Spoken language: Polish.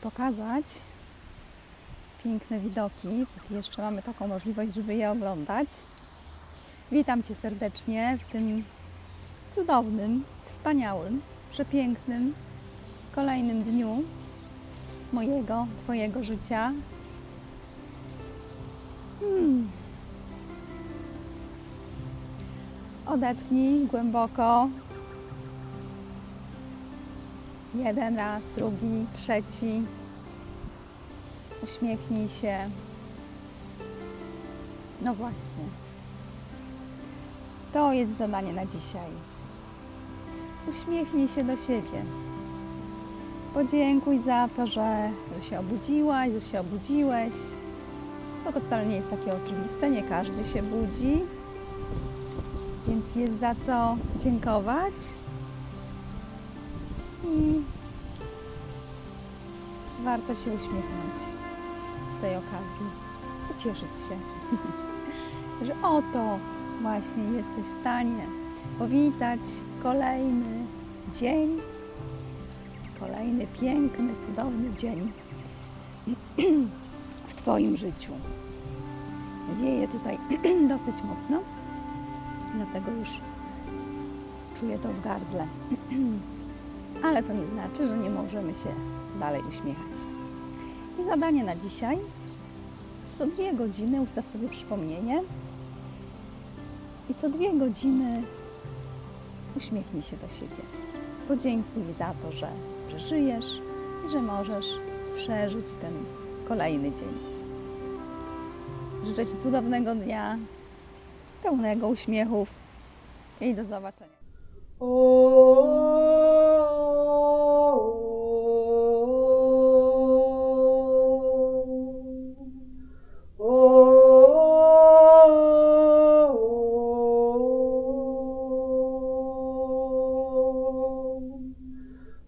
pokazać piękne widoki, jeszcze mamy taką możliwość, żeby je oglądać. Witam Cię serdecznie w tym cudownym, wspaniałym, przepięknym, kolejnym dniu mojego, Twojego życia. Hmm. Odetchnij głęboko. Jeden raz, drugi, trzeci. Uśmiechnij się. No właśnie. To jest zadanie na dzisiaj. Uśmiechnij się do siebie. Podziękuj za to, że, że się obudziłaś, że się obudziłeś. Bo to wcale nie jest takie oczywiste, nie każdy się budzi. Więc jest za co dziękować. Warto się uśmiechnąć z tej okazji. Ucieszyć się, że oto właśnie jesteś w stanie powitać kolejny dzień, kolejny piękny, cudowny dzień w Twoim życiu. Wieje tutaj dosyć mocno, dlatego już czuję to w gardle. Ale to nie znaczy, że nie możemy się dalej uśmiechać. I zadanie na dzisiaj. Co dwie godziny ustaw sobie przypomnienie i co dwie godziny uśmiechnij się do siebie. Podziękuj za to, że, że żyjesz i że możesz przeżyć ten kolejny dzień. Życzę Ci cudownego dnia, pełnego uśmiechów i do zobaczenia.